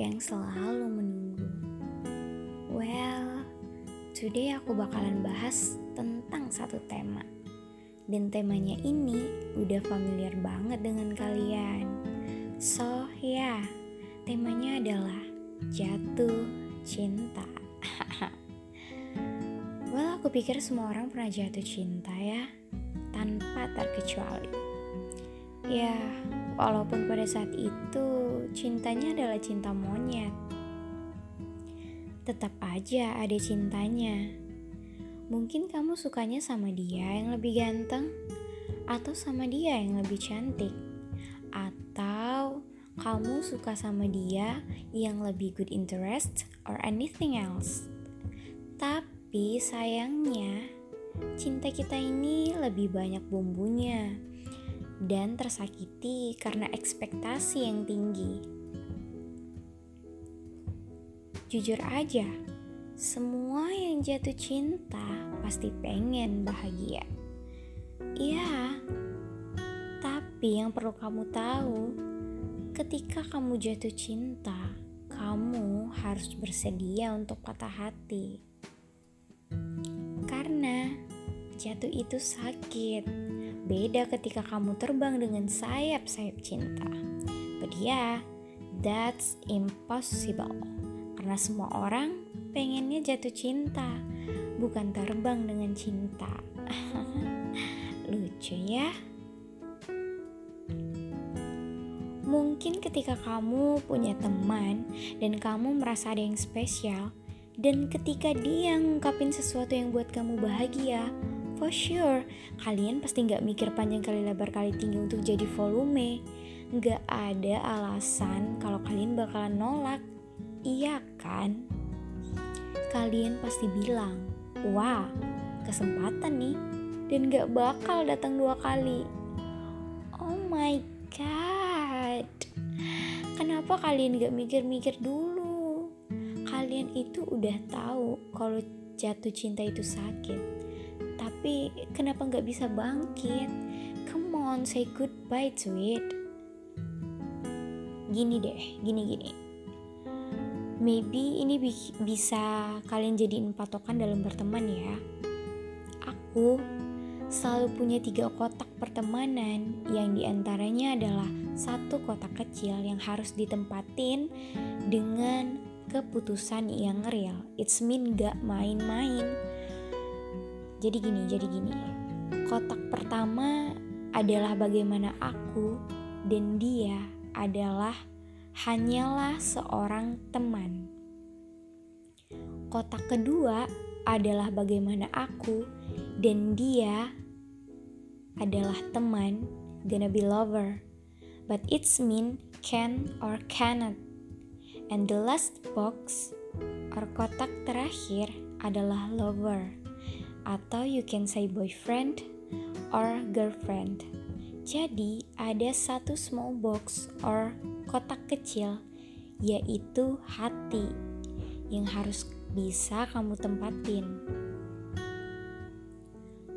selalu menunggu. Well, today aku bakalan bahas tentang satu tema. Dan temanya ini udah familiar banget dengan kalian. So, ya, yeah, temanya adalah jatuh cinta. well, aku pikir semua orang pernah jatuh cinta ya, tanpa terkecuali. Ya, walaupun pada saat itu cintanya adalah cinta monyet. Tetap aja ada cintanya. Mungkin kamu sukanya sama dia yang lebih ganteng, atau sama dia yang lebih cantik, atau kamu suka sama dia yang lebih good interest or anything else. Tapi sayangnya, cinta kita ini lebih banyak bumbunya dan tersakiti karena ekspektasi yang tinggi. Jujur aja, semua yang jatuh cinta pasti pengen bahagia. Iya, tapi yang perlu kamu tahu, ketika kamu jatuh cinta, kamu harus bersedia untuk patah hati. Karena jatuh itu sakit Beda ketika kamu terbang dengan sayap-sayap cinta. But yeah, that's impossible. Karena semua orang pengennya jatuh cinta, bukan terbang dengan cinta. Lucu ya? Mungkin ketika kamu punya teman dan kamu merasa ada yang spesial, dan ketika dia ngungkapin sesuatu yang buat kamu bahagia, For sure, kalian pasti nggak mikir panjang kali lebar kali tinggi untuk jadi volume. Nggak ada alasan kalau kalian bakalan nolak. Iya kan? Kalian pasti bilang, wah kesempatan nih. Dan nggak bakal datang dua kali. Oh my god. Kenapa kalian gak mikir-mikir dulu? Kalian itu udah tahu kalau jatuh cinta itu sakit tapi kenapa nggak bisa bangkit? Come on, say goodbye to it. Gini deh, gini gini. Maybe ini bi bisa kalian jadiin patokan dalam berteman ya. Aku selalu punya tiga kotak pertemanan yang di antaranya adalah satu kotak kecil yang harus ditempatin dengan keputusan yang real. It's mean gak main-main jadi gini, jadi gini. Kotak pertama adalah bagaimana aku dan dia adalah hanyalah seorang teman. Kotak kedua adalah bagaimana aku dan dia adalah teman, gonna be lover. But it's mean can or cannot. And the last box or kotak terakhir adalah lover atau you can say boyfriend or girlfriend. Jadi, ada satu small box or kotak kecil yaitu hati yang harus bisa kamu tempatin.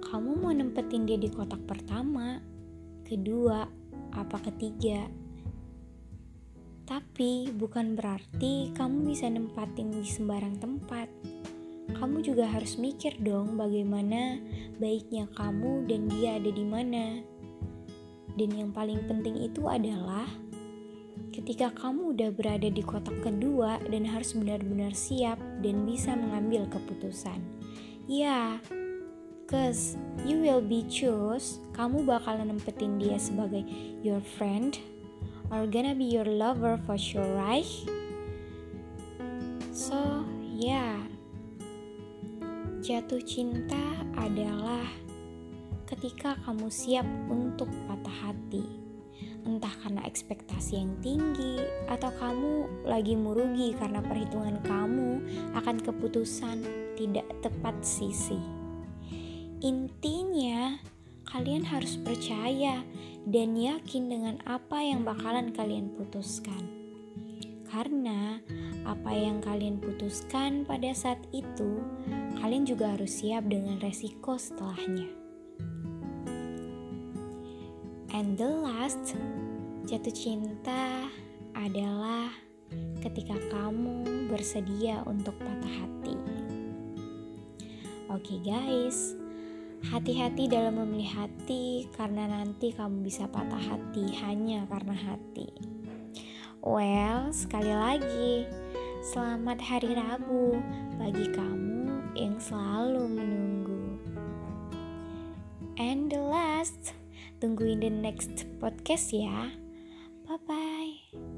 Kamu mau nempetin dia di kotak pertama, kedua, apa ketiga. Tapi bukan berarti kamu bisa nempatin di sembarang tempat kamu juga harus mikir dong bagaimana baiknya kamu dan dia ada di mana. Dan yang paling penting itu adalah ketika kamu udah berada di kotak kedua dan harus benar-benar siap dan bisa mengambil keputusan. Ya, cause you will be choose, kamu bakalan nempetin dia sebagai your friend or gonna be your lover for sure, right? So, yeah. Jatuh cinta adalah ketika kamu siap untuk patah hati, entah karena ekspektasi yang tinggi atau kamu lagi merugi karena perhitungan kamu akan keputusan tidak tepat sisi. Intinya, kalian harus percaya dan yakin dengan apa yang bakalan kalian putuskan, karena apa yang kalian putuskan pada saat itu kalian juga harus siap dengan resiko setelahnya. And the last, jatuh cinta adalah ketika kamu bersedia untuk patah hati. Oke, guys, hati-hati dalam memilih hati, karena nanti kamu bisa patah hati hanya karena hati. Well, sekali lagi, selamat hari Rabu bagi kamu yang selalu menunggu. And the last, tungguin the next podcast ya. Bye bye.